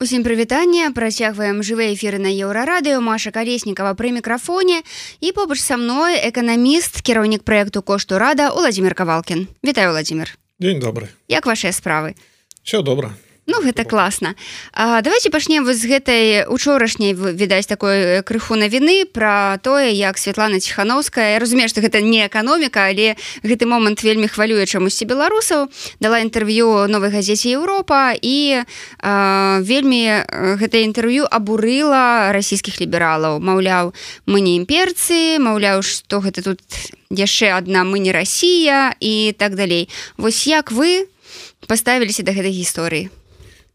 Усім прывітанне. Працягваем жывыя эфіры на еўрарадыё. Маша калеснікава пры мікрафоне. І побач са мной эканаміст кіраўнік праекту кошту рада Владзімир кавалкін. Вітаю владимир День добры. Як ваши справы? Все добра Ну гэта класна. А, давайте пачнем з гэтай учорашняй відаць такой крыху навіны про тое як Святлана ціхановская разумею что гэта не эканоміка але гэты момант вельмі хвалюе чамусьці беларусаў дала інтэрв'ю новой газеце Еўропа і а, вельмі гэта інтэрв'ю абурыла расійскіх лібералаў. Маўляў мы не імперцы Маўляў что гэта тут яшчэ одна мы не Росія і так далей. Вось як вы поставіліся да гэтай гісторыі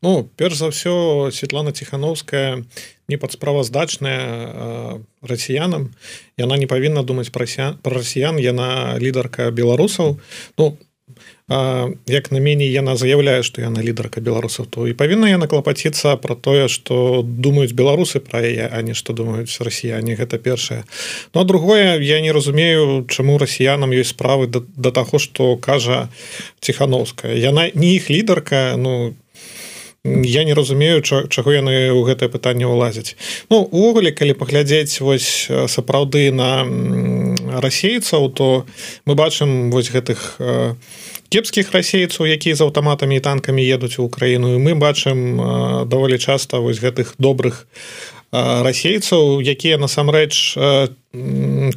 Ну перш за ўсё Светлана ціхановская не падсправаздачная расіянам. Яна не павінна думаць пра расіян яна лідарка беларусаў. Ну а, як на меней яна заяўляе што яна лідарка беларусаў то і павінна яна клапаціцца про тое што думаюць беларусы пра яе а не што думаюць расіяне. Гэта першае. Ну а другое я не разумею чаму расіянам ёсць справы да, да таго што кажа ціхановская. Яна не іх лідарка ну не я не разумею чаго яны ў гэтае пытанне ўлазяць. Ну увогуле калі паглядзець вось сапраўды на расейцаў то мы бачым вось гэтых кепскіх расейцаў якія з аўтаматамі і танкамі едуць у Украіну. І мы бачым даволі часта вось гэтых добрых расейцаў якія насамрэч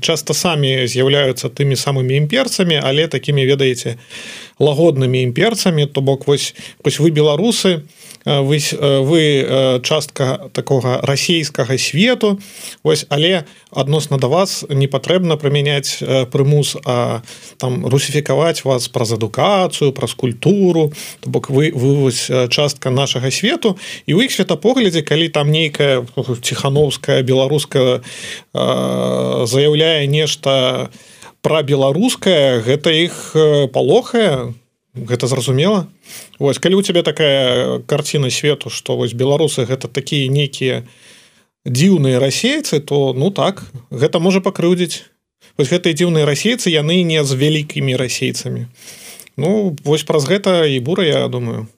часто самі з'яўляюцца тымі самымі імперцамі але такімі ведаеце лагоднымі імперцамі то бок вось вось вы беларусы вы вы частка такога расійскага свету. Ось але адносна да вас не патрэбна прымяняць прымус а там русіфікаваць вас праз адукацыю праз культуру. То бок вы вывось частка нашага свету. І у іх светапоглядзе калі там нейкая ціхановская беларуская заяўляе нешта пра беларускае гэта іх палохае? Гэта зразумела? Вось калі у тебе такая карціна свету што вось беларусы гэта такія нейкія дзіўныя расейцы то ну так гэта можа пакрыўдзіць. Вось гэтыя дзіўныя расейцы яны не з вялікімі расейцамі. Ну вось праз гэта і бура я думаю.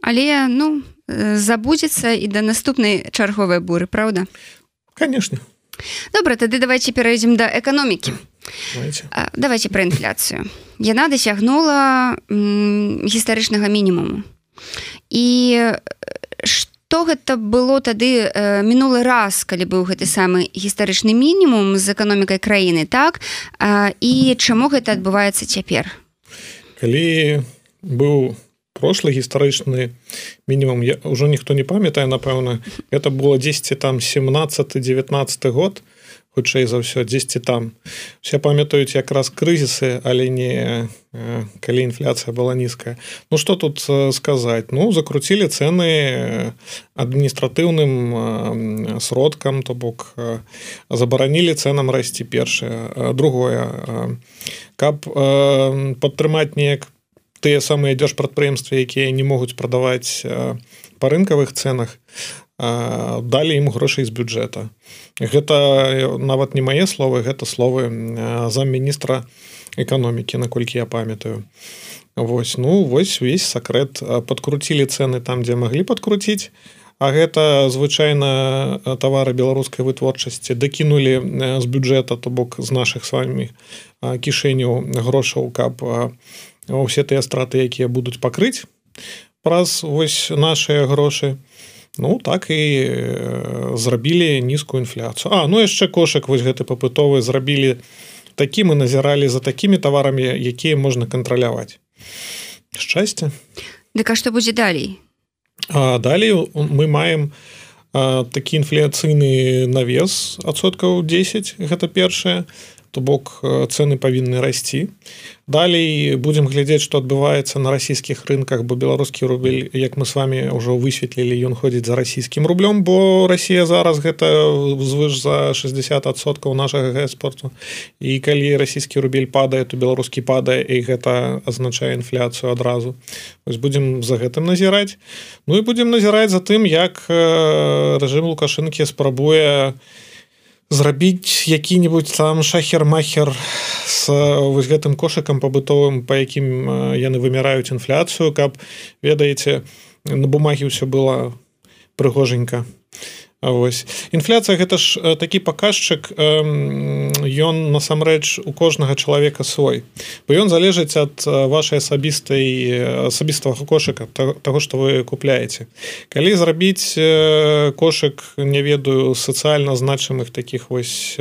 Але ну забудзецца і да наступнай чарговай буры Праўда? Конечно добра тады давайте перайдзем да эканомікі давайте. Про інфляцыю яна дасягнула гістарычнага мінімуму. І что гэта было тады э, мінулы раз калі быў гэты самы гістарычны мінімум з эканомікай краіны так? Э, і чаму гэта адбываецца цяпер? Калі быў прошлы гістарычны мінімум я ўжо ніхто не памятае напэўна это было 10 там 17 19 год то хутчэй за ўсё дзесьці там. Все памятаюць якраз крызісы але не калі інфляцыя была нізкая. Ну что тут сказаць? Ну закруцілі цены адміністратыўным сродкам то бок забаранілі ценам расці першае. Другое каб падтрымаць неяк тыя самыя дзяржпрадпрыемствы якія не могуць прадаваць па рынкавых ценах далі ім грошай з бюджэта. Гэта нават не мае словы гэта словы замміністра эканомікі наколькі я памятаю. Вось ну вось увесь сакрэт. Подкруцілі цены там дзе маглі подкруціць А гэта звычайна тавары беларускай вытворчасці дакінулі з бюджэта то бок з наших с вами кішэняў грошаў каб усе тыя страты якія будуць пакрыць праз вось нашыя грошы. то Ну так і зрабілі нізкую інфляцыю. А ну яшчэ кошак вось гэты папытовы зрабілі такі мы назіралі за такімі таварамі якія можна кантраляваць. Шчасце. Дык а што будзе далей? А, далей мы маем а, такі інфляцыйны навес адсоткаў 10 гэта першае то бок цены павінны расці. Далей будем глядзець что адбываецца на расійскіх рынках бо беларускі рубель як мы с вами ўжо высветлілі ён ходзіць за расійскім рублём бо Росія зараз гэта звыш за 60соткаў нашага экспорту і калі расійскі рубель падае то беларускі падае і гэта азначае інфляцыю адразу. Ось будем за гэтым назіраць. Ну і будем назіраць за тым як рэжым лукашынкі спрабуе зрабіць які-нибудь там шахер-махер с вось гэтым кошыкам пабытовым по якім яны выміраюць інфляцыю каб ведаеце на бумагі ўсё было прыгоженька Вось. Інфляцыя гэта ж такі паказчык ён насамрэч у кожнага чалавека свой. Бо ён залежыць ад вашай асабістай асабістага кошыка того што вы купляеце. Калі зрабіць кошык не ведаю сацыяльна значымых таких вось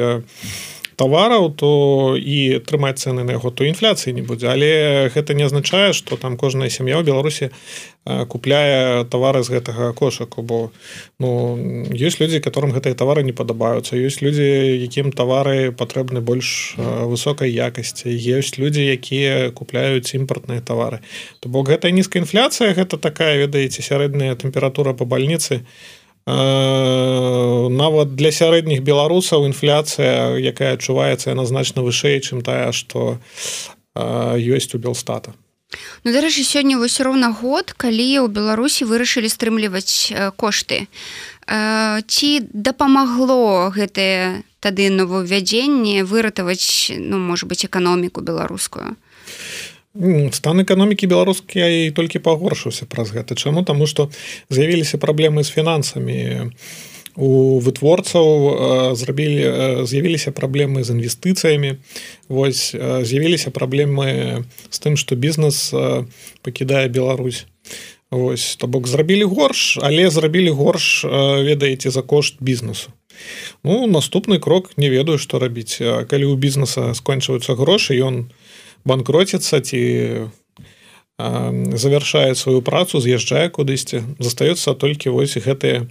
товараў то і трымаць цены на яго то інфляцыі не будзе. Але гэта не азначае что там кожная сям'я ў беларусі купляе товары з гэтага кошаку бо ну есть людзі которым гэтыя товары не падабаюцца. Ёсць людзі якім товары патрэбны больш высокай якасці. Есть людзі якія купляюць імпартныя товары то бок гэта нізкая інфляцыя гэта такая ведаеце сярэдняя тэмпература по бальніцы. то нават для сярэдніх беларусаў інфляцыя якая адчуваецца яна значна вышэй чым тая што ёсць у белстата. Ну дарэчы сёння вось роўна год калі ў беларусі вырашылі стрымліваць кошты. Ці дапамагло гэтае тады новаўвядзенне выратаваць ну можа быть эканоміку беларускую стан эканомікі беларускай толькі пагоршыўся праз гэта. Чаму? Таму што з'явіліся праблемы з фінансамі. У вытворцаў зрабілі з'явіліся праблемы з інвестыцыямі. Вось з'явіліся праблемы з тым што бізнес пакідае Беларусь. Вось то бок зрабілі горш але зрабілі горш ведаеце за кошт бізнесу. Ну наступны крок не ведаю што рабіць. Калі ў бізнеса скончваюцца грошы ён у банкроціцца ці завершае сваю працу з'язджае кудысьці застаюцца толькі вось гэтыя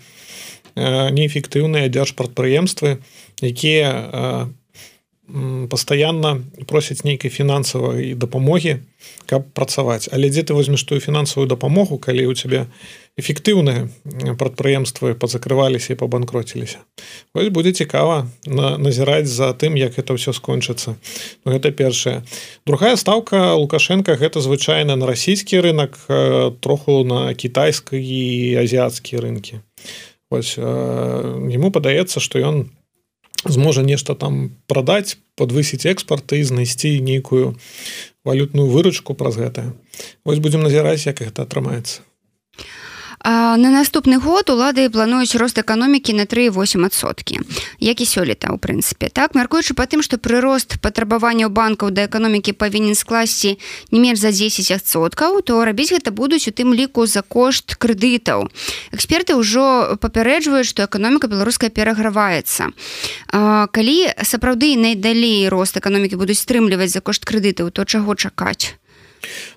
неэфектыўныя дзяржпрадпрыемствы якія пастаянна просяць нейкай фінансавай дапамогі каб працаваць але дзе ты возьмеш тую фінансавую дапамогу калі у цябе эфектыўныя прадпрыемствы пазакрываліся і пабанкроціліся ось будзе цікава на назіраць за тым як это ўсё скончыцца ну, гэта першая другая ставка лукашенко гэта звычайна на расійскі рынок троху на кітайскай і азіяцкія рынкі ось ему падаецца што ён не зможа нешта там прадаць подвысіць экспарт і знайсці нейкую валютную выручку праз гэтае вось будзем назіраць як гэта атрымаецца На наступны год улады плануюць рост эканомікі на 3,8соткі як і сёлета ў прынцыпе. Так мяркуючы па тым што прырост патрабаванняў банкаў да эканомікі павінен скласці не менш за 10соткаў то рабіць гэта будуць у тым ліку за кошт крэдытаў. Эксперты ўжо папярэджваюць што эканоміка беларуская пераграваецца. Калі сапраўды найдалей рост эканомікі будуць стрымліваць за кошт крэдытаў то чаго чакаць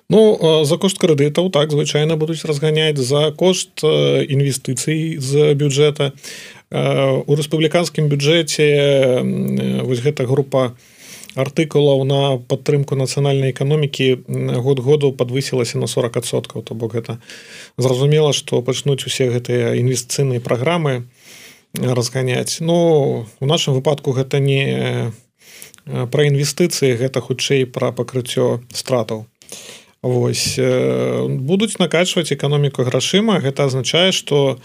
Ну за кошт крэдытаў так звычайна будуць разганяць за кошт інвестыцый з бюджэта. У рэспубліканскім бюджэце вось гэта група артыкулаў на падтрымку нацыянальнай эканомікі год году подвысілася на 40соткаў то бок гэта зразумела што пачнуць усе гэтыя інвестыцыйныя праграмы разганяць. Ну у нашым выпадку гэта не пра інвестыцыі гэта хутчэй пра пакрыццё стратаў Вось будуць накачваць эканоміку грашыма. Гэта азначае што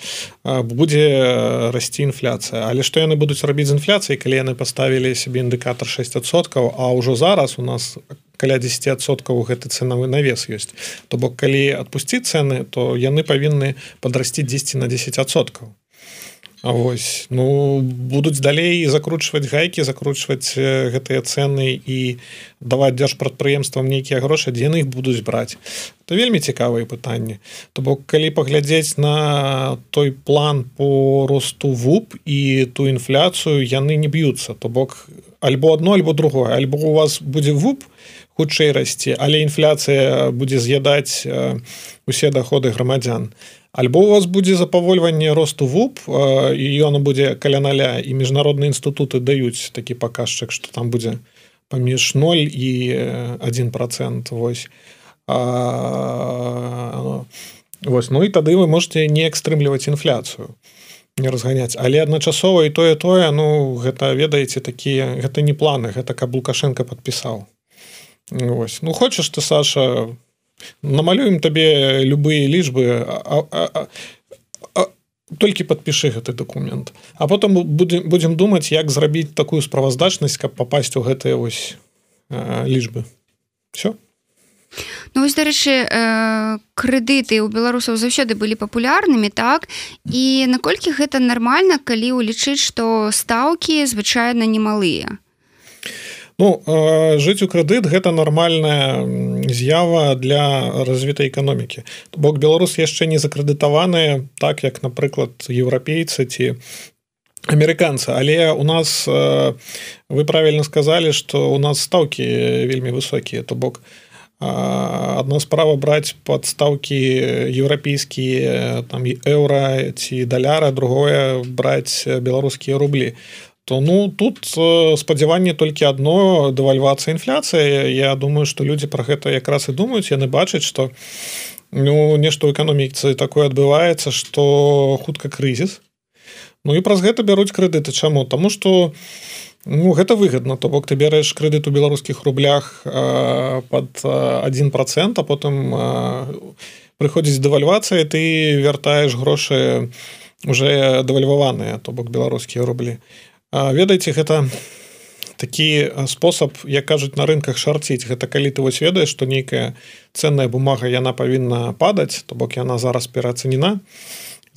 будзе расці інфляцыя. Але што яны будуць рабіць з інфляцыяй калі яны паставілі сябе індыкатор 6соткаў а ўжо зараз у нас каля 10соткаў гэты цэнавы навес ёсць то бок калі адпусціць цэны то яны павінны падрасці 10 на 10соткаў Вось ну будуць далей закручваць гайкі закручваць гэтыя цэны і даваць дзяржпрадпрыемствам нейкія грошы дзе яны іх будуць браць? То вельмі цікавыя пытанні то бок калі паглядзець на той план по росту вуп і ту інфляцыю яны не б'юцца. То бок альбо одно альбо другое. Альбо у вас будзе вуп хутчэй расці але інфляцыя будзе з'ядаць усе доходы грамадзян. а альбо у вас будзе запавольванне росту вуп і ён будзе каля наля і міжнародныя інстытуты даюць такі паказчык что там будзе паміж 0 і один процент вось. А, вось ну і тады вы можете не экстрымліваць інфляцыю не разганяць. Але адначасова і тое тое ну гэта ведаеце такія гэта не планы гэта каб лукашенко подпісаў Вось. Ну хочаш ты Саша намалюем табе любые лічбы толькі подпішы гэты документ а потом будем будем думаць як зрабіць такую справаздачнасць каб попасть у гэтыя вось лічбы. Все Ну вось дарэчы крэдыты у беларусаў заўсёды былі папулярнымі так? І наколькі гэта нармальна калі ўлічыць што стаўкі звычайна немалыя Ну жыць у крэдыт гэта нармальная з'ява для развітай эканомікі. Бок беларус яшчэ не закрэдытаваныя так як напрыклад еўрапейцы ці амерыканцы. Але у нас вы правильно сказали что у нас стаўкі вельмі высокія. То бок одна справа браць подстаўкі еўрапейскія там еўра ці даляра другое браць беларускія рублі то ну тут спадзяванне толькі одно дэвальвацыя інфляцыя я думаю что людзі про гэта якраз і думаюць яны бачаць что ну нешта ў эканоміцы такое адбываецца что хутка крызіс. Ну і праз гэта бяруць крэдыты. Чаму? Тому что у Ну гэта выгодно то бок ты бярэш крэдыт у беларускіх рублях э, под один процент а потым э, прыходзіць дэвальвацыя ты вяртаеш грошы уже дэвальваваныя то бок беларускія рублі ведаеце гэта такі спосаб як кажуць на рынках шарціць. Гэта калі ты вось ведаеш што нейкая ценная бумага яна павінна падаць то бок яна зараз пераацэнена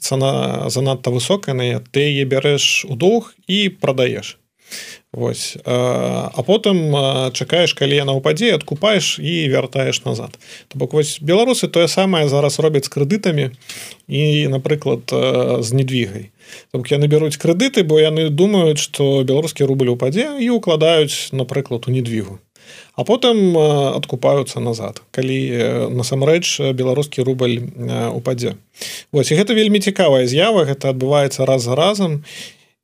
цана занадта высокая на ты яе бярэш у доўг і прадаеш Вось. А потым чакаеш калі яна ўпадзе адкупаеш і вяртаеш назад. То бок вось беларусы тое самае зараз робяць з крэдытамі і напрыклад з недвігай бок яны бяруць крэдыты бо яны думаюць што беларускі рубль упадзе і укладаюць напрыклад у недвігу а потым адкупаюцца назад калі насамрэч беларускі рубль упадзе. Вось і гэта вельмі цікавая з'ява гэта адбываецца раз за разам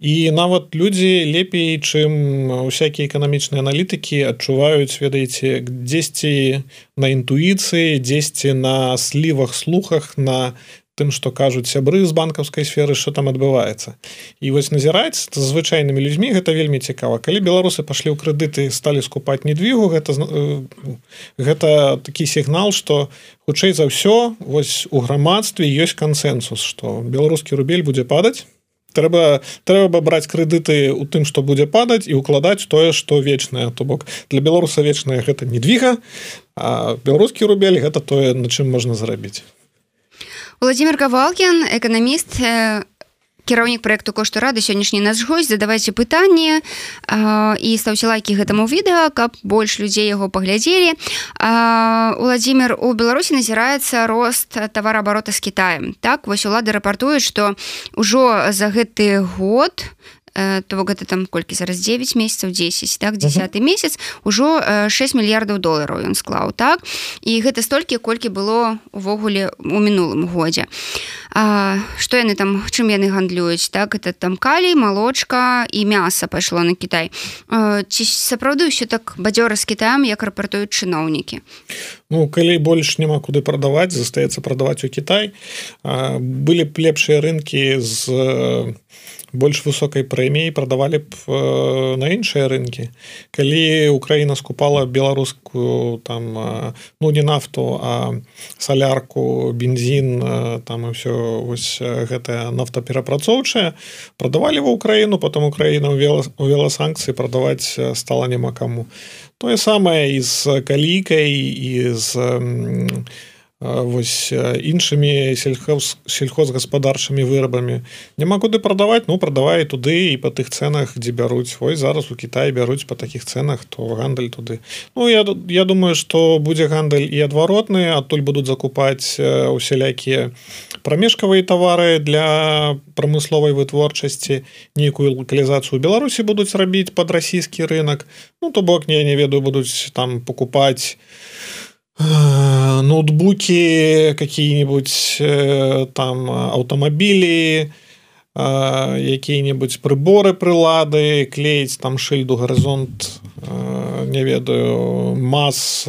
і нават людзі лепей чым усякія эканамічныя аналітыкі адчуваюць ведаеце дзесьці на інтуіцыі дзесьці на слівах слухах на тым што кажуць сябры з банкаўскай сферы що там адбываецца. І вось назіраць з звычайнымі людзьмі гэта вельмі цікава. Калі беларусы пашлі ў крэдыты сталі скупаць недвігу гэта гэта такі сігнал што хутчэй за ўсё вось у грамадстве ёсць кансенсус што беларускі рубель будзе падаць трэба трэба браць крэдыты у тым што будзе падаць і укладаць тое што вечнае. То бок для беларуса вечная гэта не двіга беларускі рубель гэта тое на чым можна зрабіць владимир кавалкин эканаміст кіраўнік проекту кошту рады сённяшні наш гость задавайце пытанне і стаўце лайки гэтаму відэа каб больш людзей яго паглядзелі. Владимир у беларусі назіраецца рост товараабарота з китаем так вось улады рапартуюць что ўжо за гэты год у то гэта там колькі зараз? 9 месяцаў 10 так 10 месяц ужо 6 мільярдаў долараў ён склаў так? І гэта столькі колькі было увогуле у мінулым годзе. Что яны там чым яны гандлююць так? Это там калій малочка і мяса пайшло на Кітай. Ці сапраўды ўсё так бадзёра з кітаем як рапартуюць чыноўнікі? Ну калі больш няма куды прадаваць застаецца прадаваць у Кітай. Былі б лепшыя рынкі з больш высокай прэміяй прадавалі б э, на іншыя рынкі. Калі Украіна скупала беларускую там э, ну не нафту а салярку бензин э, там і все вось гэтая нафтаперапрацоўчая прадавалі ва ўкраіну потом Украіна увела санкцыі прадаваць стала няма каму. Тое самае і з калікай і з вось іншымі сельхоз сельхозгаспадарчымі вырабамі. Няма куды прадаваць ну прадавай туды і па тых цэнах дзе бяруць. Вось зараз у Кітай бяруць па такіх цэнах то гандаль туды. Ну я я думаю что будзе гандаль і адваротны адтуль будуць закупаць усялякія прамежкавыя тавары для прамысловай вытворчасці нейкую локалізацыю Беларусі будуць рабіць под расійскі рынок ну то бок не не ведаю будуць там покупаць Э, ноутбуки какие-нибудь э, там аўтамабілі э, якія-небудзь прыборы прылады клеіць там шыльду гарызонт не ведаю мас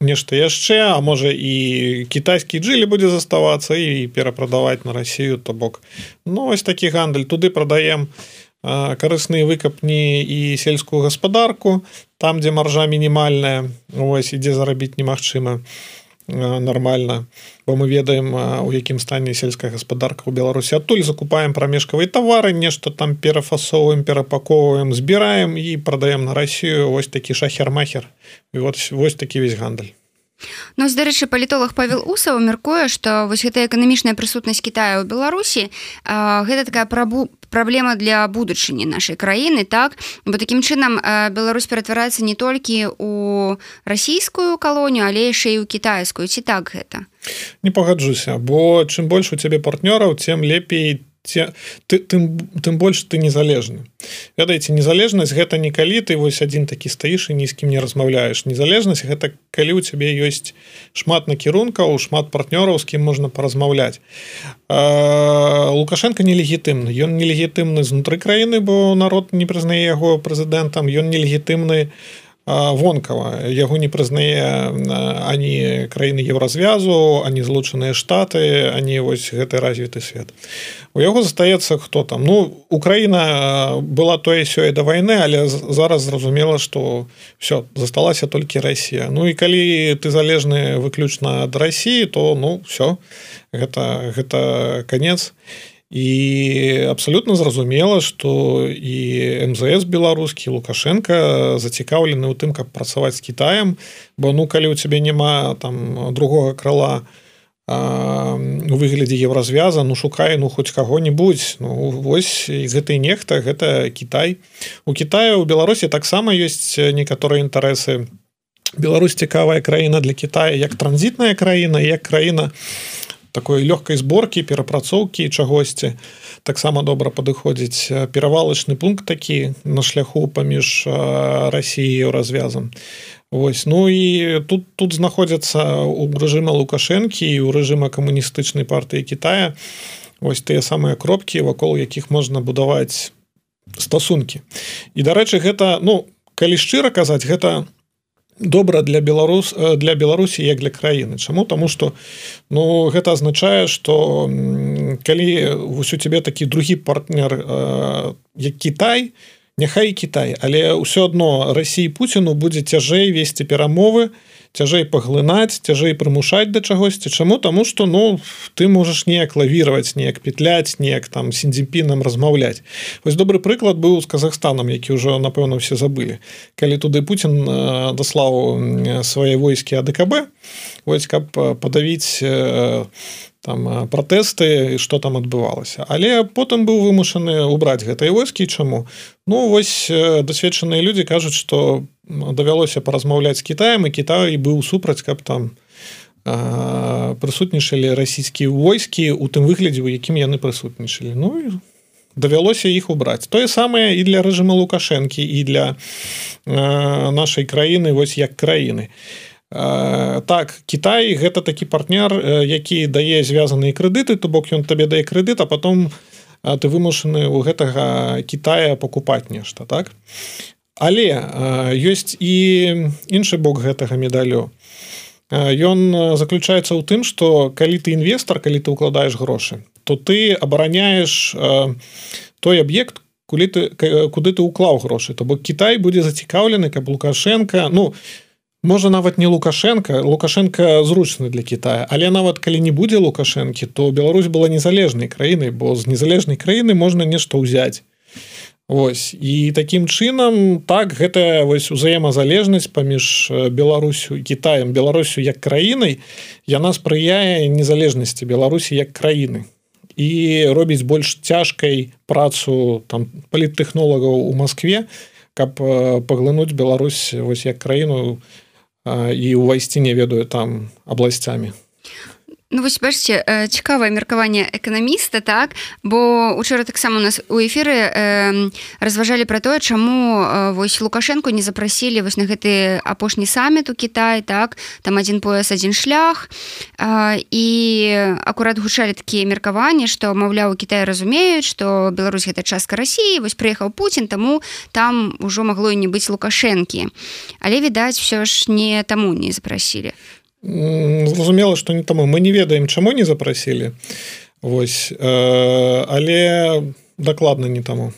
нешта яшчэ а можа і кітайскі джылі будзе заставацца і перапрадаваць на Росію то бок ну вось такі гандаль. Туды прадаем карысныя выкапні і сельскую гаспадарку там дзе маржа мінімальная ось ідзе зарабіць немагчыма нормально бо мы ведаем у якім стане сельская гаспадарка у беларусі. Адтуль закупаем прамежкавыя тавары нешта там перафасоўваем перапаковваем збіраем і прадаем на Росію ось такі шахермахер. І вот вось такі весь гандаль Ну дарэчы палітолог павел усаў мяркуе што вось гэта эканамічная прысутнасць Китая ў беларусі гэта такая прабу праблема для будучыні нашай краіны так? Бо такім чынам Беларусь ператвараецца не толькі у расійскую калонію але яшчэ і ў кітайскую. Ці так гэта? Не пагаджуся бо чым больш у цябе партнёраў тем лепей ці ты тым тым больш ты незалежны. Ведаеце незалежнасць гэта не калі ты вось адзін такі стаіш і ні з кім не размаўляеш. Незалежнасць гэта калі у цябе ёсць шмат накірункаў шмат партнёраў з кім можна паразмаўляць. Лукашенко нелегітымны. Ён нелегітымны знутры краіны бо народ не прызнае яго прэзідэнтам. Ён нелегітымны у вонкава. Яго не прызнае ані краіны еўразвязу ані злучаныя штаты ані вось гэты развіты свет. У яго застаецца хто там? Ну Украіна была тое сёе да вайны але зараз зразумела что все засталася толькі Росія Ну і калі ты залежны выключна ад Росіі то ну все гэта гэта конец і і абсалютна зразумела что і мзс беларускі лукашенко зацікаўлены ў тым каб працаваць з Китаем. Бо ну калі у цябе няма там другога крыла у выглядзе еўразвяза ну шукай ну хоць каго-нибудь ну вось гэты нехта гэта Кітай. У Китая у Беларусі таксама ёсць некаторыя інтарэсы. Беларусь цікавая краіна для Китая як транзітная краіна як краіна у такой лёгкай зборкі перапрацоўкі чагосьці. Таксама добра падыходзіць перавалачны пункт такі на шляху паміж Росіяю развязам Вось ну і тут тут знаходзяцца у рэжыма лукашэнкі і ў рэжыма камуністычнай партыі Китая ось тыя самыя кропкі вакол якіх можна будаваць стасункі. І дарэчы гэта ну калі шчыра казаць гэта не добра для беларус э, для беларусі як для краіны. Чаму? Тому что ну гэта азначае что калі вось у тебе такі другі партнер э, як Кітай няхай Кітай але ўсё адно Росіі Пуціну будзе цяжэй весці перамовы то цяжэй паглынаць цяжэй прымушаць да чагосьці. Чаму? Таму что ну ты можаш неяк лавіраваць неяк петляць неяк там сіндзімпінам размаўляць. Вось добры прыклад быў з Казахстанам які ўжо напэўна все забылі. Калі туды Путін даслаў свае войскі АДКБ вось каб падавіць там пратэсты что там адбывалася але потым быў вымушаны убраць гэтай войскі. Чаму? Ну вось дасведчаныя людзі кажуць по давялося паразмаўляць з Китаем і Кітай быў супраць каб там прысутнічалі расійскія войскі у тым выглядзе у якім яны прысутнічалі. Ну і давялося іх убраць. Тое самае і для рэжыма лукашэнкі і для э, нашай краіны вось як краіны. э, так Кітай гэта такі партнер які дае звязаныя крэдыты то бок ён табе дае крэдыт а потом ты вымушаны у гэтага Китая покупаць нешта так? Але ёсць і іншы бок гэтага медалю. Ён заключаецца ў тым что калі ты інвестор калі ты укладаеш грошы то ты абараняеш той аб'ект кулі ты куды ты уклаў грошы. То бок Кітай будзе зацікаўлены каб лукашенко ну можа нават не лукашенко лукашенко зручны для Китая але нават калі не будзе лукашэнкі то Беларусь была незалежнай краінай бо з незалежнай краіны можна нешта ўзяць. Вось. І такім чынам так гэта вось узаемазалежнасць паміж Беларусю Китаем. Беларусю як краінай яна спрыяе незалежнасці Беларусі як краіны. І робіць больш цяжкай працу там паліттэхнолагаў у Маскве каб паглынуць Беларусь вось як краіну і ўвайсці не ведаю там абласцямі Ну вось бачце цікавае меркаванне эканаміста так? Бо учора таксама у нас у эфіры э, разважалі пра тое чаму э, вось лукашенко не запрасілі вось на гэты апошні саміт у Кітай так? Там адзін пояс адзін шлях. Э, і акурат гучалі такія меркаванні што маўляў Кітай разумеюць што Беларусь гэта частка рассіі вось прыехаў Путін таму там ужо магло і не быць лукашэнкі. Але відаць все ж не таму не запрасілі зразумела что не таму мы не ведаем чаму не запрасілі Вось э, але дакладна не таму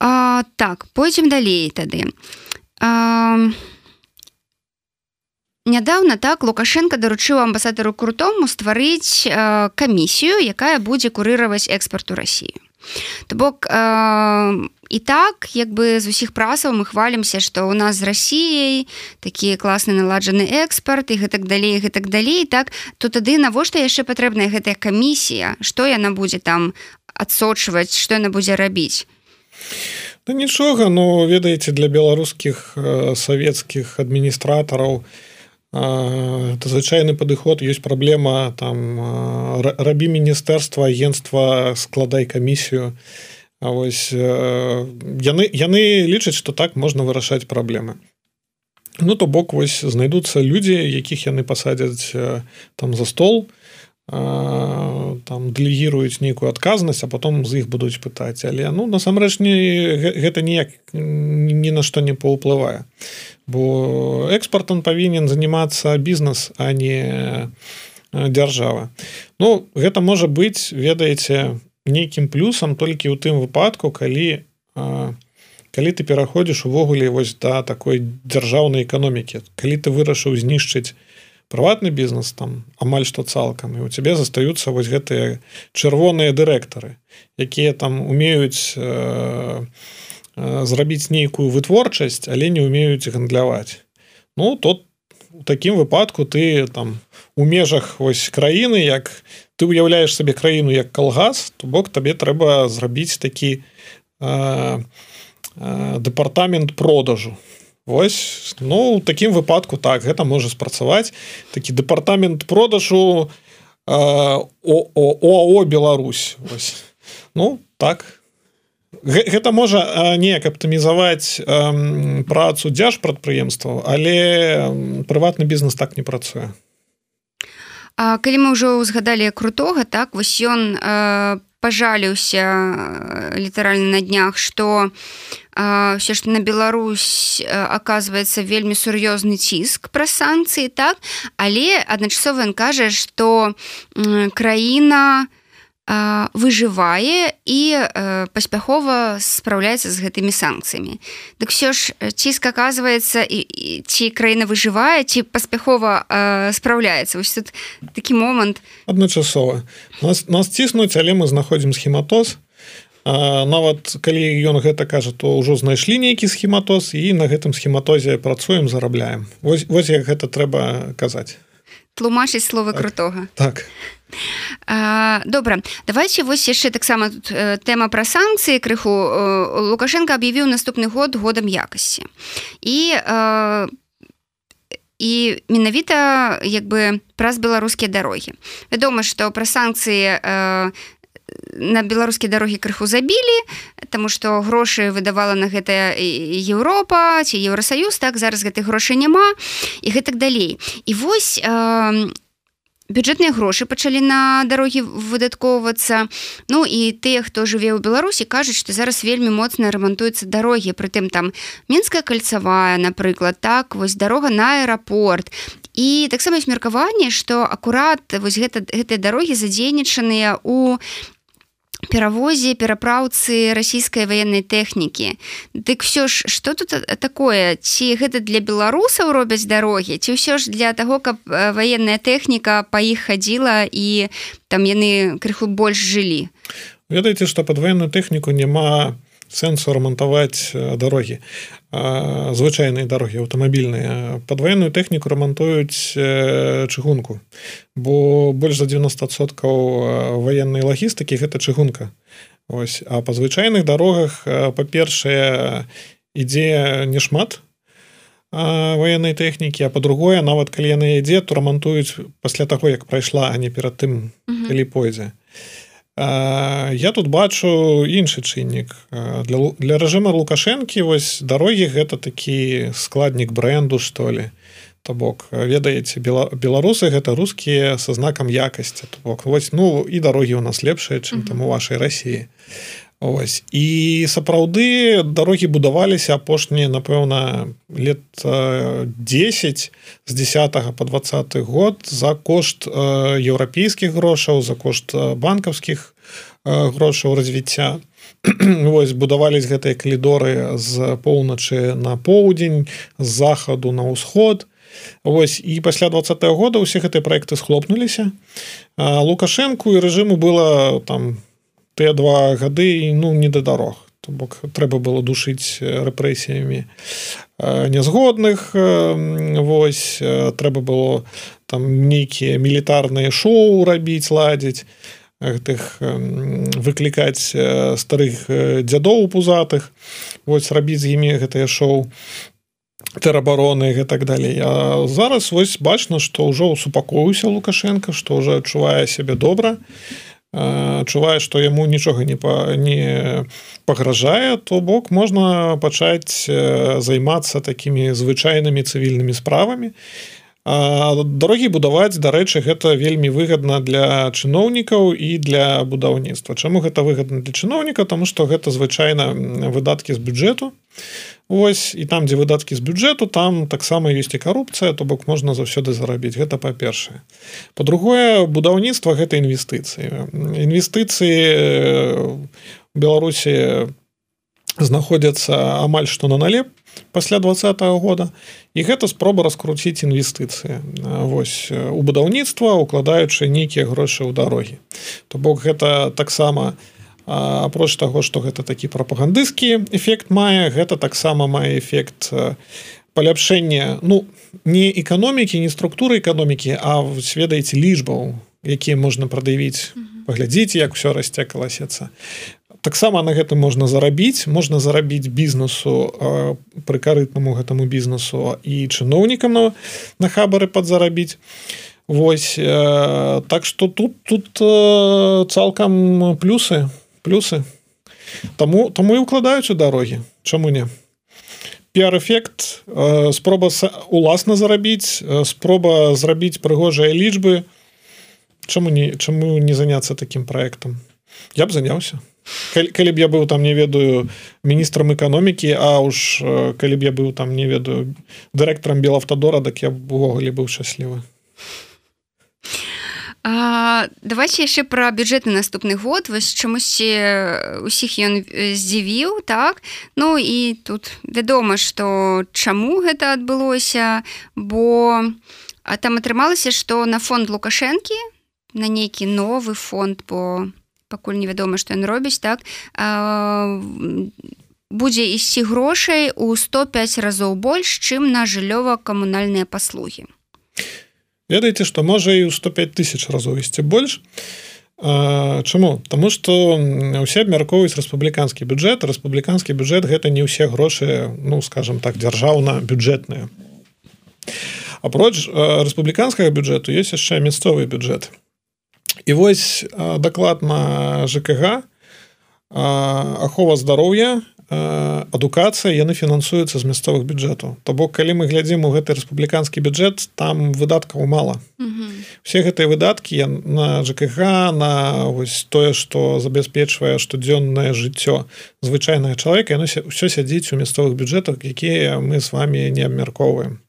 а, так пойдзем далей тады. А, нядаўна так лукашенко даручыў амбасадару крутому стварыць камісію якая будзе курыраваць экспарту Росію то бок э, і так як бы з усіх прасаў мы хвалімся што ў нас з рассіяй такі класны наладжаны экспарт і гэтак далей гэтак далей так то тады навошта яшчэ патрэбная гэтая камісія? Што яна будзе там адсочваць што яна будзе рабіць? Да нічога но ведаеце для беларускіх э, савецкіх адміністратараў это звычайны падыход ёсць праблема там э, рабі міністэрства агентства складай камісію А вось яны яны лічаць што так можна вырашаць праблемы Ну то бок вось знайдуцца людзі якіх яны пасадзяць там за стол там дэлегіруюць нейкую адказнасць а потом з іх будуць пытаць. Але ну насамрэч не гэта ніяк ні на што не паўплывае бо экспартам павінен занимацца бізнес а не дзяржава Ну гэта можа быць ведаеце нейкім плюсам толькі ў тым выпадку калі калі ты пераходзіш увогуле вось да такой дзяржаўнай эканомікі. Калі ты вырашыў знішчыць прыватны бізнес там амаль што цалкам і у цябе застаюцца вось гэтыя чырвоныя дырэктары якія там умеюць э, э, зрабіць нейкую вытворчасць але не умеюць гандляваць. Ну тот у такім выпадку ты там у межах вось краіны як ты уяўляеш сабе краіну як калгас то бок табе трэба зрабіць такі э, э, дэпартамент продажу. Вось ну у такім выпадку так гэта можа спрацаваць. Такі дэпартамент продажу э, ОАО Беларусь. Вось. ну так гэта можа неяк аптымізаваць працу дзяж прадпрыемстваў але прыватны бізнес так не працуе. А калі мы ўжо ўзгадалі крутога так вось ён э, пажаліўся літаральна на днях што ўсё ж на Беларусь аказваецца вельмі сур'ёзны ціск пра санкцыі так? Але адначасова ён кажа што краіна, выжывае і паспяхова спраўляецца з гэтымі санкцыямі. Дык все ж ціск аказваецца ці краіна выжывае ці паспяхова спраўляецца вось тут такі момант. Адначасова. Нас, нас ціснуць але мы знаходзім схематоз. Нават калі ён гэта кажа то ўжо знайшлі нейкі схематоз і на гэтым схематозе працуем зарабляем. Вось, вось як гэта трэба казаць тлумачыць слова так, крутога. Так. Добра. Давайте вось яшчэ таксама э, тэма пра санкцыі крыху. Э, лукашенко аб'явіў наступны год годам якасці. І і менавіта як бы праз беларускія дарогі. Вядома што пра санкцыі на беларускія дарогі крыху забілі Таму што грошы выдавала на гэта Еўропа ці Еўросаюз так зараз гэтых грошай няма і гэтак далей. І вось бюджэтныя грошы пачалі на дарогі выдаткоўвацца. Ну і тыя хто жыве ў беларусі кажуць што зараз вельмі моцна рамантуюцца дарогі. Прытым там мінская кальцавая напрыклад так вось дарога на аэрапорт. І таксама ёсць меркаванне што акурат вось гэта гэтыя дарогі задзейнічаныя у перавозе перапраўцы расійскай ваеннай тэхнікі. Дык все ж что тут такое? Ці гэта для беларусаў робяць дарогі ці ўсё ж для таго каб ваенная тэхніка па іх хадзіла і там яны крыху больш жылі? Ведаеце што пад ваенную тэхніку няма сэнсу рамантаваць дарогі звычайныя дарогі аўтамабільныя падваенную тэхніку рамантуюць чыгунку. Бо больш за 90соткаў ваеннай лагістыкі гэта чыгунка. Ось. А па звычайных дарогах па-першае ідзе не шмат военной тэхнікі а по-другое нават калі яны ідзе то рамантуюць пасля таго як прайшла а не перад тым калі пойдзе а Я тут бачу іншы чыннік. Для, для рэжыма лукашэнкі вось дарогі гэта такі складнік бренду што ли. То бок ведаеце бела, беларусы гэта рускія са знакам якасці. Бок вось ну і дарогі у нас лепшыя чым там у вашай рассіі Ось. І сапраўды дарогі будаваліся апошнія напэўна лет 10 з 10 по 20 год за кошт еўрапейскіх грошаў за кошт банкаўскіх грошаў развіцця. Вось будавались гэтыя калідоры з поўначы на поўдзень з захаду на ўсход. Вось і пасля два -го года ўсе гэтыя проекты схлопнуліся. Лукашэнку і рэжыму было там тыя два гады ну не да дарог то бок трэба было душыць рэпрэсіямі нязгодных восьось трэба было там нейкія мілітарныя шоу рабіць ладзіць гэтых выклікаць старых дзядоў пузатых вось рабіць з імі гэтыя шоу тэрабароны і так далей А зараз вось бачна што ўжо супакоўся лукашенко што ўжо адчувае сябе добра адчувае што яму нічога не па не пагражае то бок можна пачаць займацца такімі звычайнымі цывільнымі справамі і дарогі будаваць дарэчы гэта вельмі выгадна для чыноўнікаў і для будаўніцтва. Чаму гэта выгадна для чыноўніка? Тому что гэта звычайна выдаткі з бюджэту. Вось і там дзе выдаткі з бюджэту там таксама ёсць і карупцыя то бок можна заўсёды зарабіць. Гэта па-першае. По-другое будаўніцтва гэта інвестыцыі. Інвестыцыі беларусі знаходзяцца амаль што на налеп пасля двадцатого года. І гэта спроба раскруціць інвестыцыі. Восьось у будаўніцтва укладаючы нейкія грошы ў дарогі. То бок гэта таксама апроч таго што гэта такі прапагандысцкі эфект мае гэта таксама мае эфект паляпшэння ну не эканомікі не структуры эканомікі а сведаеце лічбаў якія можна прадавіць паглядзіце як все расце каласецца таксама на гэтым можна зарабіць. Можна зарабіць бізнесу пры карытнаму гэтаму бізнесу і чыноўнікам на, на хабары падзарабіць. Вось э, так что тут тут э, цалкам плюсы плюсы. Таму таму і укладаюць у дарогі. Чаму не? Піар-эфект э, спроба уласна зарабіць спроба зрабіць прыгожыя лічбы. Чаму не чаму не заняться таким проектом я б заняўся калі б я быў там не ведаю міністрам эканомікі а уж калі б я быў там не ведаю дырэктарам белавтадора дак я увогуле быў шчаслівы. Давайте яшчэ пра бюджэтны наступны год. Вось чамусьці усіх ён здзівіў так? Ну і тут вядома што чаму гэта адбылося бо там атрымалася што на фонд лукашэнкі на нейкі новы фонд по пакуль невядома што ён робіць так? Будзе ісці грошай у 105 разоў больш чым на жыллёва-камунальныя паслугі. Ведаеце што можа і ў 105 тысяч разоў ісці больш. Чаму? Таму што усе абмяркоўваюць рэспубліканскі бюджэт. Рэспубліканскі бюджэт гэта не ўсе грошы ну скажем так дзяржаўна бюджэтныя апроч рэспубліканскага бюджэту есть яшчэ мясцовы бюджет і вось дакладна ЖКГ ахова здароўя адукацыя яны фінансуюцца з мясцовых бюджэтаў. То бок калі мы глядзім у гэты рэспубліканскі бюджэт там выдаткаў мала. Все гэтыя выдаткі на ЖКГ на вось тое што забяспечвае штодзённае жыццё звычайнага чалавека яно ўсё сядзіць у мясцовых бюджэтах якія мы з вами не абмяркоўваем.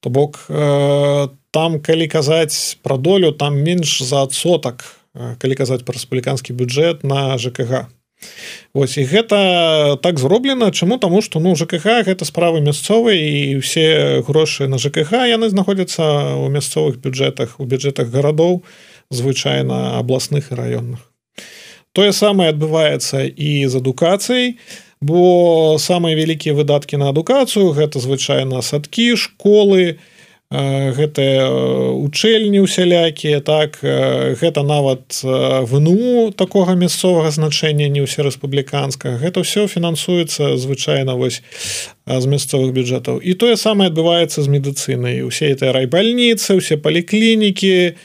То бок там там калі казаць пра долю там менш за адсотак калі казаць пра рэспубліканскі бюджэт на ЖКГ Вось і гэта так зроблена чаму? Таму што ну ЖКХ гэта справы мясцовыя і ўсе грошы на ЖКХ яны знаходзяцца ў мясцовых бюджэтах у бюджэтах гарадоў звычайна абласных і раённых. Тое самае адбываецца і з адукацыяй бо самыя вялікія выдаткі на адукацыю гэта звычайна садкі школы і гэтыя учэльні усялякія так гэта нават вну такога мясцовага значэння не ўсе рэспубліканскага. Гэта ўсё фінансуецца звычайна вось з мясцовых бюджэтаў. І тое самае адбываецца з медыцынай. Усе этой райбальніцы усе паліклінікі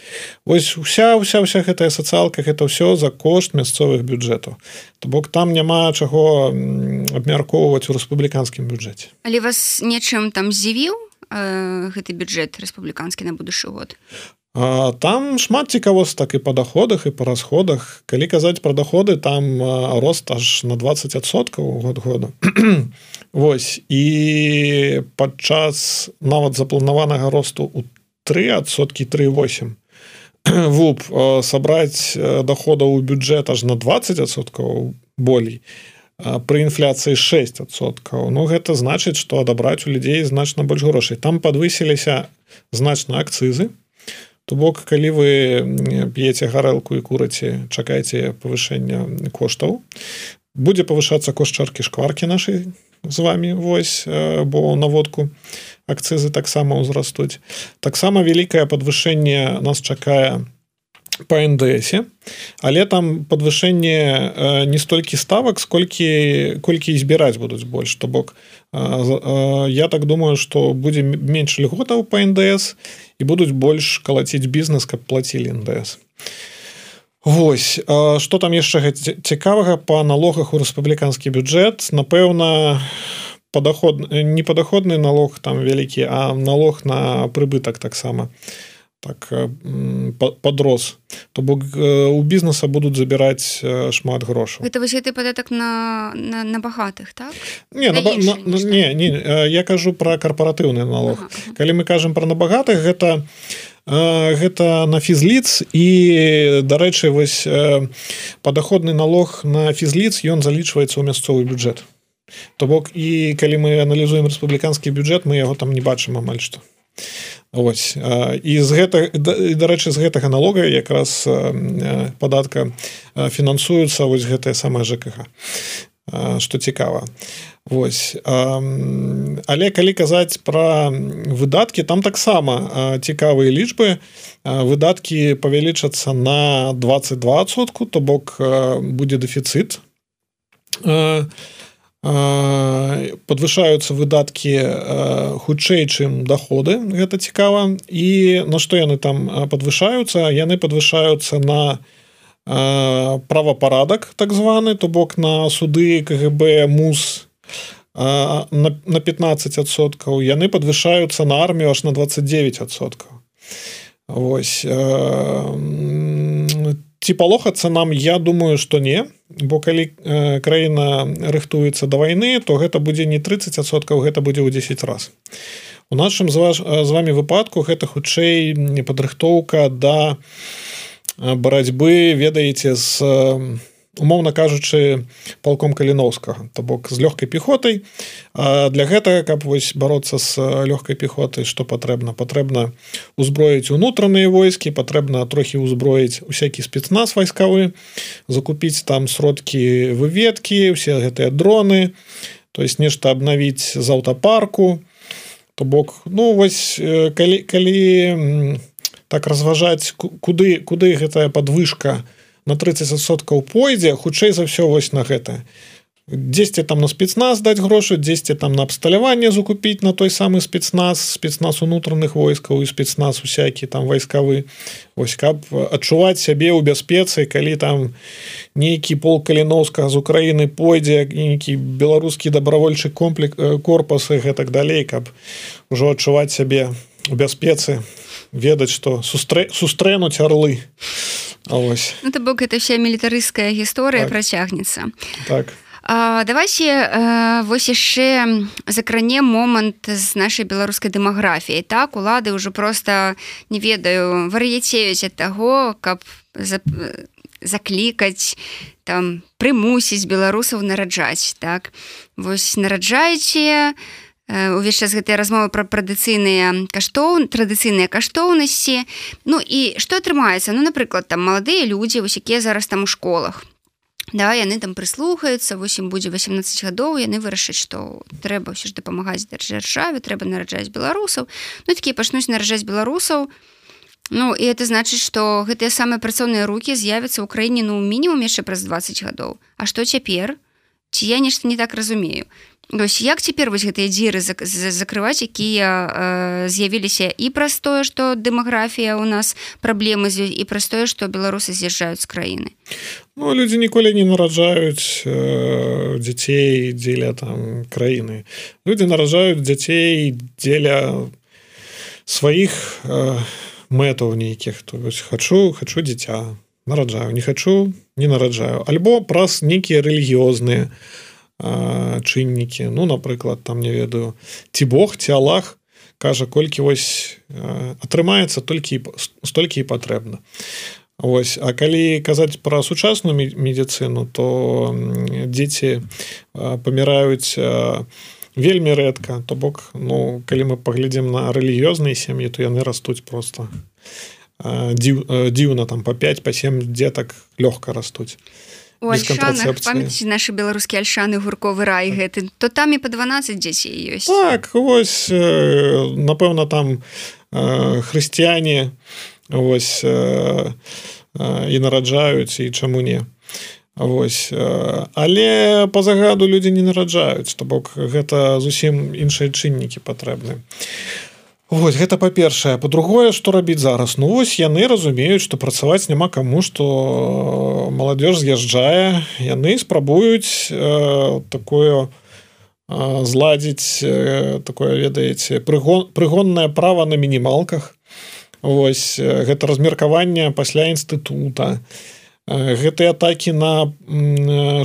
ось уся уся вся гэтая сацыялка гэта ўсё за кошт мясцовых бюджэтаў. То бок там няма чаго абмяркоўваць у рэспубліканскім бюджэце. Але вас нечым там з'явіў гэты бюджэт рэспубліканскі на будучы год? Там шмат цікавостак і па доходах і па расходах. Калі казаць пра доходы там рост аж на 20соткаў год года Вось і падчас нават запланаванага росту у 3соткі 38 вуп сабраць доходаў у бюджэт аж на 20соткаў болей. а пры інфляцыі 6соткаў Ну гэта значыць што адабраць у людзей значна больш грошай. Там подвысіліся значна акцызы. То бок калі вы п'еце гарэлку і курыце чакайце павышэння коштаў будзе павышацца кошт чаркі шкваркі нашай з вами вось бо наводку акцызы таксама ўзрастуць. Таксама вялікае падвышэнне нас чакае по ндсе але там подвышэнне не столькі ставак сколькі колькі збіраць будуць больш то бок я так думаю что будзе менш льготаў по ндс і будуць больш калаціць бізнес каб плацілі ндс Вось что там яшчэ цікавага по налогах у рэспубліканскі бюджэт напэўна падаход не падаходны налог там вялікі а налог на прыбытак таксама. то так э, подрос то бок э, у бізнеса будуць забіраць э, шмат грошаў это вось ты падатак на, на, на багатых так? Не, на, на, на, не, не я кажу про карпаратыўны налог. Ага, ага. калі мы кажам про набагатых гэта гэта на фізліц і дарэчы вось падаходны налог на фізліц ён залічваецца ў мясцовы бюджэт. То бок і калі мы аналізуем рэспубліканскі бюджэт мы яго там не бачым амаль што Ось і з гэта дарэчы з гэтага налога якраз падатка фінансуецца вось гэтая самая ЖКХ что цікава. Вось але калі казаць про выдаткі там таксама цікавыя лічбы. Выдаткі павялічацца на 22сотку то бок будзе дэфіцыт. А подвышаюцца выдаткі хутчэй чым доходы. Гэта цікава. І на што яны там подвышаюцца яны подвышаюцца на правапарадак так званы то бок на суды кгб мус на 15соткаў яны подвышаюцца на армію аж на 29соткаў Вось ці палохацца нам я думаю что не. Бо калі э, краіна рыхтуецца да вайны то гэта будзе не 30соткаў гэта будзе ў 10 раз. У нашым з ваш з вами выпадку гэта хутчэй не падрыхтоўка да барацьбы ведаеце з э, умоўна кажучы палком каліновскага то бок з лёгкай пехотай. Для гэтага каб вось бороться с лёгкай пехотай что патрэбна? Патрэбна узброіць унутраныя войскі патрэбна трохі ўзброіць усякі спецназ вайскавы закупіць там сродкі выведкі все гэтыя дроны то есть нешта обнавіць з аўтапарку. То бок ну вось калі калі так разважаць куды куды гэтая подвышка то на 30соткаў пойдзе хутчэй за ўсё вось на гэта. 10 там на спецназ даць грошы 10 там на абсталяванне закупіць на той самы спецназ спецназ унутраных войскаў і спецназ усякі там вайскавы. Ось каб адчуваць сябе ў бяспецы калі там нейкі пол каліновска з Украіны пойдзе нейкі беларускі добравольчы комплек корпусы гэтак далей каб ужо адчуваць сябе у бяспецы ведаць што сустрэ сустрэнуць орлы ось ну, то бок это вся мілітарыская гісторыя так. працягнецца. Так. А, давайте э, вось яшчэ закране момант з нашай беларускай дэмаграфіяй. Так улады ўжо просто не ведаю вар'яцеюць ад таго каб за, заклікаць там прымусіць беларусаў нараджаць так. Вось нараджаеце увесь час гэтыя размовы пра традыцыйныя каштоў традыцыйныя каштоўнасці. Ну і што атрымаецца ну напрыклад там маладыя людзі вось якія зараз там у школах. Да, яны там прыслухаюцца восем будзе 18 гадоў яны вырашаць што трэба ўсё ж дапамагаць дзяржаве трэба нараджаць беларусаў ну такія пачнуць нараджаць беларусаў Ну і это значыць што гэтыя самыя працоўныя рукі з'явяцца ў краіне ну мінімум яшчэ праз 20 гадоў А што цяпер ці я нешта не так разумею? Ось як цяпер вось гэтыя дзіры закрываць якія э, з'явіліся і праз тое што дэмаграфія у нас праблемы з ёй і праз тое што беларусы з'язджаюць з краіны? Ну, людзі ніколі не нараджаюць э, дзяцей дзеля там краіны. Людзі наражаюць дзяцей дзеля сваіх э, мэтаў нейкіх. То хачу хачу дзіця нараджаю не хачу не нараджаю. Альбо праз нейкія рэлігіёзныя то чыннікі. Ну напрыклад там не ведаю ці Бог ці Аллах кажа колькі вось атрымаецца толькі столькі і патрэбна. Вось А калі казаць пра сучасную медицину то дзеці паміраюць вельмі рэдка. То бок ну калі мы паглядзім на рэлігіёзныя сем'і то яны растуць просто дзіў, дзіўна там по 5 по 7 дзетак лёгка растуць наши беларускія альшаны гурковы рай гэты то там і по 12 дзяцей ёсць так ось напэўна там хрысціяне ось і нараджаюць і чаму не. Вось але по загаду людзі не нараджаюць то бок гэта зусім іншыя чыннікі патрэбны Вось гэта па-першае. По-другое што рабіць зараз? Ну вось яны разумеюць што працаваць няма каму што маладзеж з'язджае. Яны спрабуюць э, такое э, зладзіць э, такое ведаеце прыгон прыгоннае права на мінімалках. Вось гэта размеркаванне пасля інстытута. І гэтыя атакі на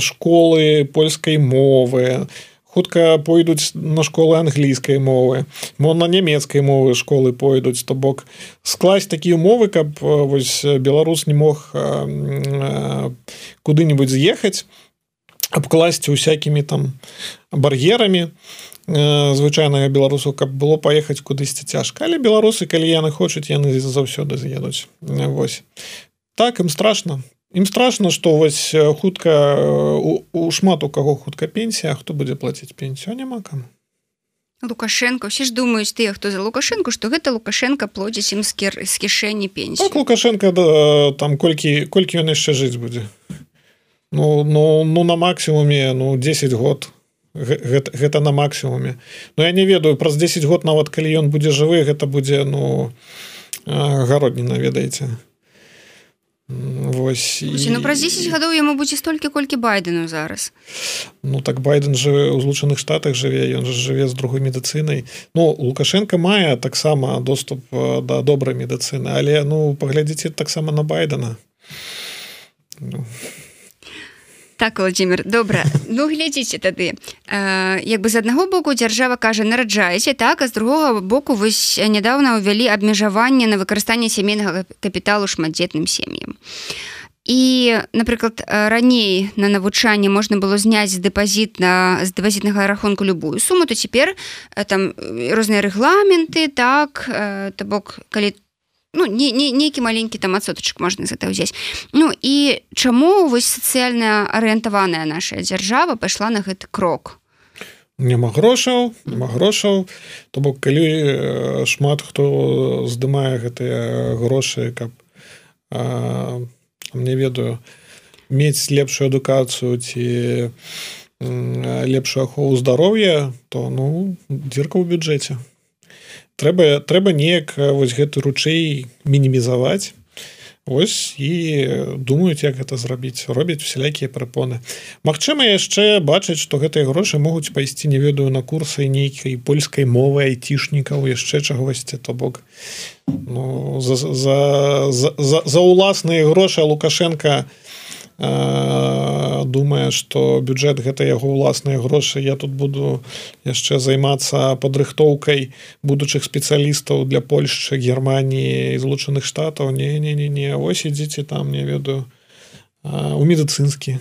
школы польскай мовы хутка пойдуць на школы англійскай мовы мо на нямецкай мовы школы пойдуць то бок скласть такія умовы каб вось беларус не мог куды-нибудь з'ехаць абкласці усякімі там бар'ерамі звычайнага беларусу каб было паехаць кудысьці цяжка. Але беларусы калі яны хочуць яны заўсёды з'едуць. Вось. Так ім страшно ім страшно что вось хутка у, у шмат у каго хутка пенсія хто будзе плаціць пенсію няма кому лукашенко. Все ж думаюць тыя хто за лукашенко что гэта лукашенко плодзіць ім скер з кішэні пенсію. Так, лукашенко да, там колькі колькі ён яшчэ жыць будзе? Ну ну ну на максімуме ну 10 год. Гэта, гэта на максімуме. Но я не ведаю праз 10 год нават калі ён будзе жывы гэта будзе ну гародніна ведаеце Вось, і... ну, праз 10 гадоў яму будзе столькі колькі байдену зараз. Ну так байден жыве ў злучаных штатах жыве ён жа жыве з другой медыцынай Ну лукашенко мае таксама доступ да добрай медыцыны але ну паглядзіце таксама на байдена. Ну так владимир добра ну глядзіце тады як бы з аднаго боку дзяржава кажа нараджаеце так а з другога боку вось нядаўна ўвялі абмежаванне на выкарыстанне сямейнага капіталу шматдзетным сем'ям і напрыклад раней на навучанне можна было зняць дэпазіт на з дэпазітнага рахунку любую суму то цяпер там розныя рэгламенты так то бок калі ты ну не, не нейкі маленькі там адсотачак можна за это ўзяць Ну і чаму вось сацыяльная арыентаваная наша дзяржава пайшла на гэты крок? Няма грошаў няма грошаў. То бок калі шмат хто здымае гэтыя грошы каб а, мне ведаю мець лепшую адукацыю ці лепшую ахову здароўя то ну дзірка ў бюджэце трэба трэба неяк вось гэты ручэй мінімізаваць. Ось і думаюць як гэта зрабіць. Робяць усялякія прапоны. Магчыма яшчэ бачыць што гэтыя грошы могуць пайсці не ведаю на курсы нейкай польскай мовы айцішнікаў яшчэ чагосьці то бок. Ну, за, за, за, за, за ўласныя грошы лукашенко думае что бюджет гэта яго ўласныя грошы. Я тут буду яшчэ займацца падрыхтоўкай будучых спецыялістаў для Польшчы германії злучаных штатаў. Не не не не ось ідзіце там не ведаю. У медыцынскі.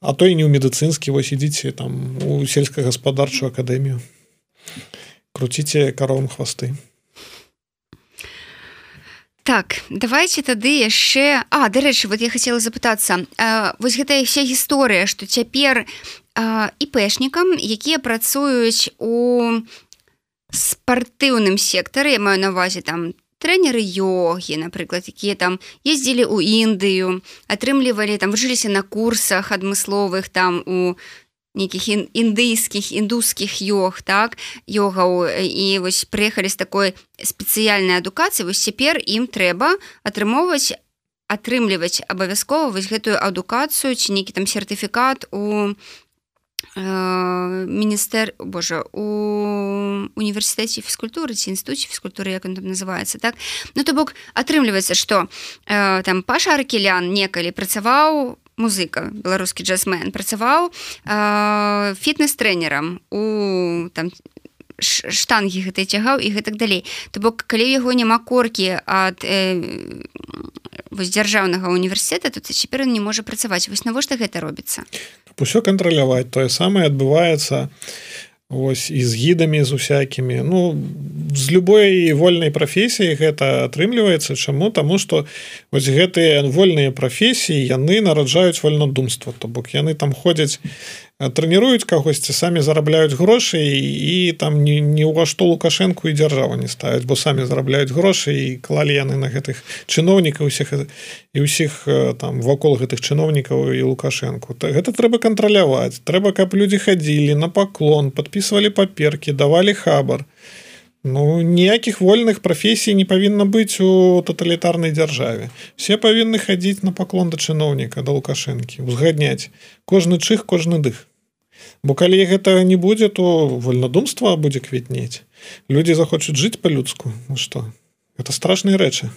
А то і не ў медыцынскі вось ідзіце там у сельскагаспадарчую акадэмію. Круціце каровым хвасты так давайте тады яшчэ а дарэчы вот я хотела запытацца. Вось гэтая вся гісторыя что цяпер іпэшнікам якія працуюць у спартыўным сектары маю навазе там трэнеры йогі напрыклад якія там ездзілі ў індыю атрымлівалі там вучыліся на курсах адмысловых там у нейкіх індыйскіх індускіх йог так йогаў. І вось прыехалі з такой спецыяльнай адукацыі вось цяпер ім трэба атрымоўваць атрымліваць абавязкова вось гэтую адукацыю ці нейкі там сертыфікат у міністэр Божа у універсітэце фізкультуры ці інстытуце фізкультуры як там называется так. Ну то бок атрымліваецца что э, там паша аркелян некалі працаваў музыка беларускі джазмен працаваў фітнес-трэнерам у там штангі гэтай цягаў і гэтак далей. То бок калі яго няма коркі ад э, вось дзяржаўнага універсітэта тут цяпер не можа працаваць. Вось навошта гэта робіцца? Усё кантраляваць. Тое самае адбываецца ось і з гідамі з усякімі. Ну з любой вольнай прафесіі гэта атрымліваецца. Чаму? Таму что вось гэтыя вольныя прафесіі яны нараджаюць вольнадумства. То бок яны там ходзяць трэніруюць кагосьці самі зарабляюць грошы і там не, не ўва што лукашэнку і дзяржава не ставяць бо самі зарабляюць грошы і клалі яны на гэтых чыноўнікаў усіх і ўсіх там вакол гэтых чыноўнікаў і лукашэнку. То гэта трэба кантраляваць. Трэба каб людзі хадзілі на паклон подписывалі паперкі давалі хабар. Ну ніякіх вольных прафесій не павінна быць у таталітарнай дзяржаве. Все павінны хадзіць на паклон да чыноўніка да лукашэнкі узгадняць кожны чых кожны дых бо калі гэтага не будзе то вольнадумства будзе квітнець. Людзі захочуць жыць по-людску ну что это страшныя рэчы.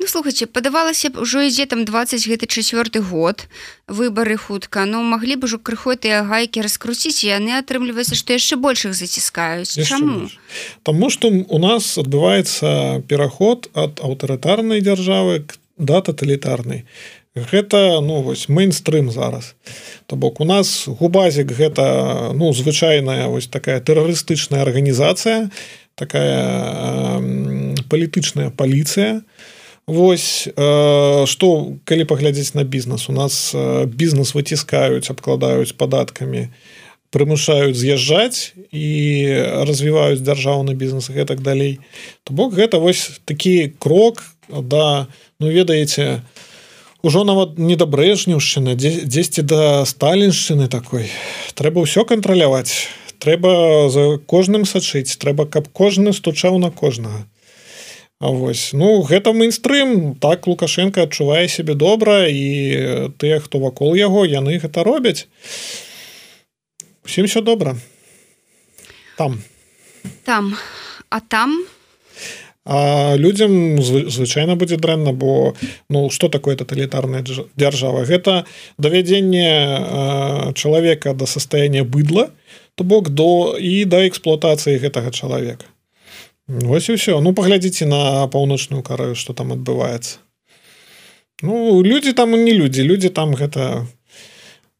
Ну, слухайте падавалася б ужо ідзе там 20 гэты чацвёрты год выбары хутка. Ну маглі б ужо крыху тыя гайкі раскруціць яны атрымліваецца што яшчэ большых заціскаюць. Чаму? Таму што у нас адбываецца пераход ад аўтарытарнай дзяржавы да таталітарнай гэта ну вось мейнстрым зараз. То бок у нас губазік гэта ну звычайная вось такая тэрарыстычная арганізацыя такая э, палітычная паліцыя. Вось што э, калі паглядзець на бізнес у нас э, бізнес выціскаюць абкладаюць падаткамі прымушаюць з'язджаць і развіваюць дзяржаўны бізнес і так далей. То бок гэта вось такі крок да ну ведаеце у ужо нават не да брэжнюўшчыны дзесьці да сталіншчыны такой. Трэба ўсё кантраляваць. Трэба за кожным сачыць трэба каб кожны стучаў на кожнага. А вось ну гэта мейнстрым. Так лукашенко адчувае сябе добра і тыя хто вакол яго яны гэта робяць. Усім все добра. Там. Там. А там у А людзям звычайна будзе дрэнна бо ну что такое тоталітарная дзяржава? Гэта давядзенне чалавека да состояния быдла то бок до і да эксплуатацыі гэтага чалавека. Вось і все ну паглядзіце на паўночную караю что там адбываецца. Ну людзі там не людзі людзі там гэта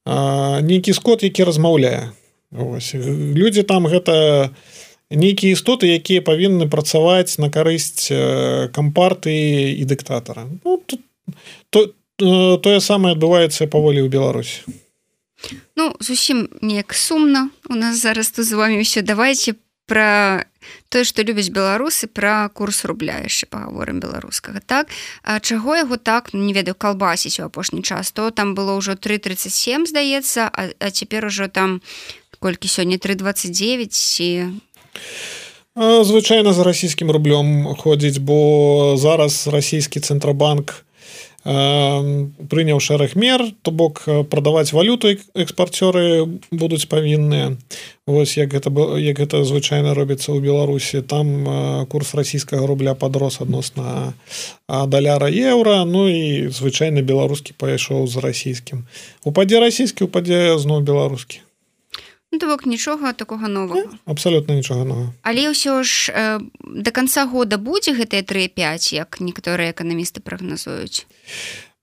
нейкі скот які размаўляе. Людзі там гэта не нейкія істоты якія павінны працаваць на карысць кампарты і дыктатара. Ну, то тое самае адбываецца паволі ў Беларусі. Ну зусім неяк сумна. У нас зараз тут з вами ўсё. Давайте про тое што любяць беларусы пра курс рубля яшчэ паговорым беларускага так? А чаго яго так ну, не ведаю калбасіць у апошні час? То там было ўжо 337 здаецца а, а цяпер ужо там колькі сёння 329 і звычайна за расійскім рублём ходзіць бо зараз расійскі цэнтрабанк прыняў шэраг мер то бок прадаваць валюту экспарцёры будуць павінныя. Вось як гэта як гэта звычайна робіцца ў беларусі. Там курс расійскага рубля подрос адносна даляра еўра Ну і звычайны беларускі пайшоў з расійскім. Упадзе расійскі упадзе зноў беларускі Ну, бок нічога такога нового. Абсолютно нічога нового. Але ўсё ж э, до конца года будзе гэтыя 35 як некаторыя эканамісты прагназуюць?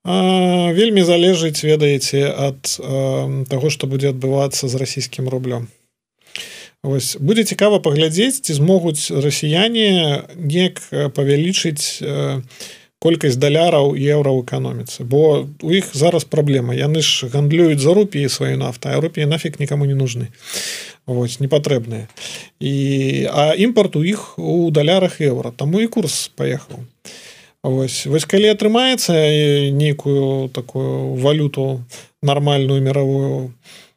Вельмі залежыць ведаеце ад э, того что будзе адбывацца з расійскім рублем Вось будзе цікава паглядзець ці змогуць расіяне неяк павялічыць э, колькасць даляраў еўра ў эканоміцы бо у іх зараз праблема. Яны ж гандлююць за рупіі сваю нафта а рупіі нафиг нікому не нужны. Вось непатрэбныя. І а імпорт у іх у далярах еўра таму і курс паехаў. Вось вось калі атрымаецца нейкую такую валюту нармальную мировую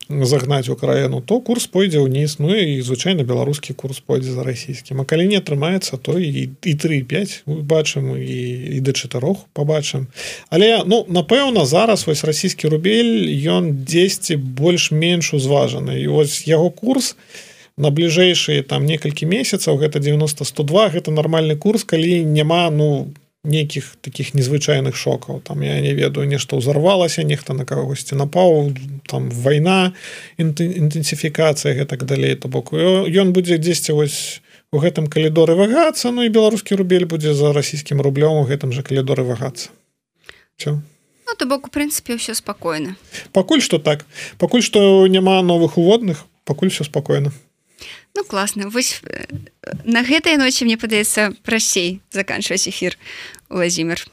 загнаць украіну то курс пойдзе ўніз Ну і звычайна беларускі курс пойдзе за расійскім А калі не атрымаецца то і і 35 бачым і і да чатырох побачым але ну напэўна зараз вось расійскі рубель ён 10 больш-менш узважаны і вось яго курс на бліжэйшыя там некалькі месяцаў гэта 90 102 гэта нармальны курс калі няма ну по нейкіх таких незвычайных шокаў. Там я не ведаю нешта ўзарвалася нехта на кагосьці напаў там вайна інтэнсіфікацыя гэтак далей то бок. Ён будзе дзесьці вось у гэтым калідоры вагацца Ну і беларускі рубель будзе за расійскім рублём у гэтым жа калідоры вагацца. Ну, то бок у прынцыпе ўсё спакойна. Пакуль што так. Пакуль што няма новых уводных пакуль все спакойна Ну класна. Вось на гэтай ночи мне падаецца прасцей заканчваць эфир владимир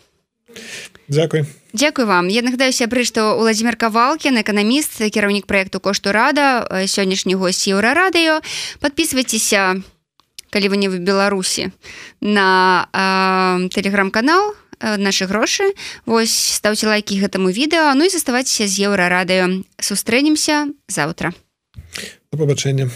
Дякуй Дякую вам. Я нагадаю сябры што владимир кавалкін эканаміст кіраўнік проекту кошту рада сённяшні гость еўрарадыё подписывайтеся калі вы не в беларусі на телеграм-канал наши грошы восьось ставце лайки гэтаму відэо ну і заставайцеся з еўрарадыё сустрэнемся заўтра побачэння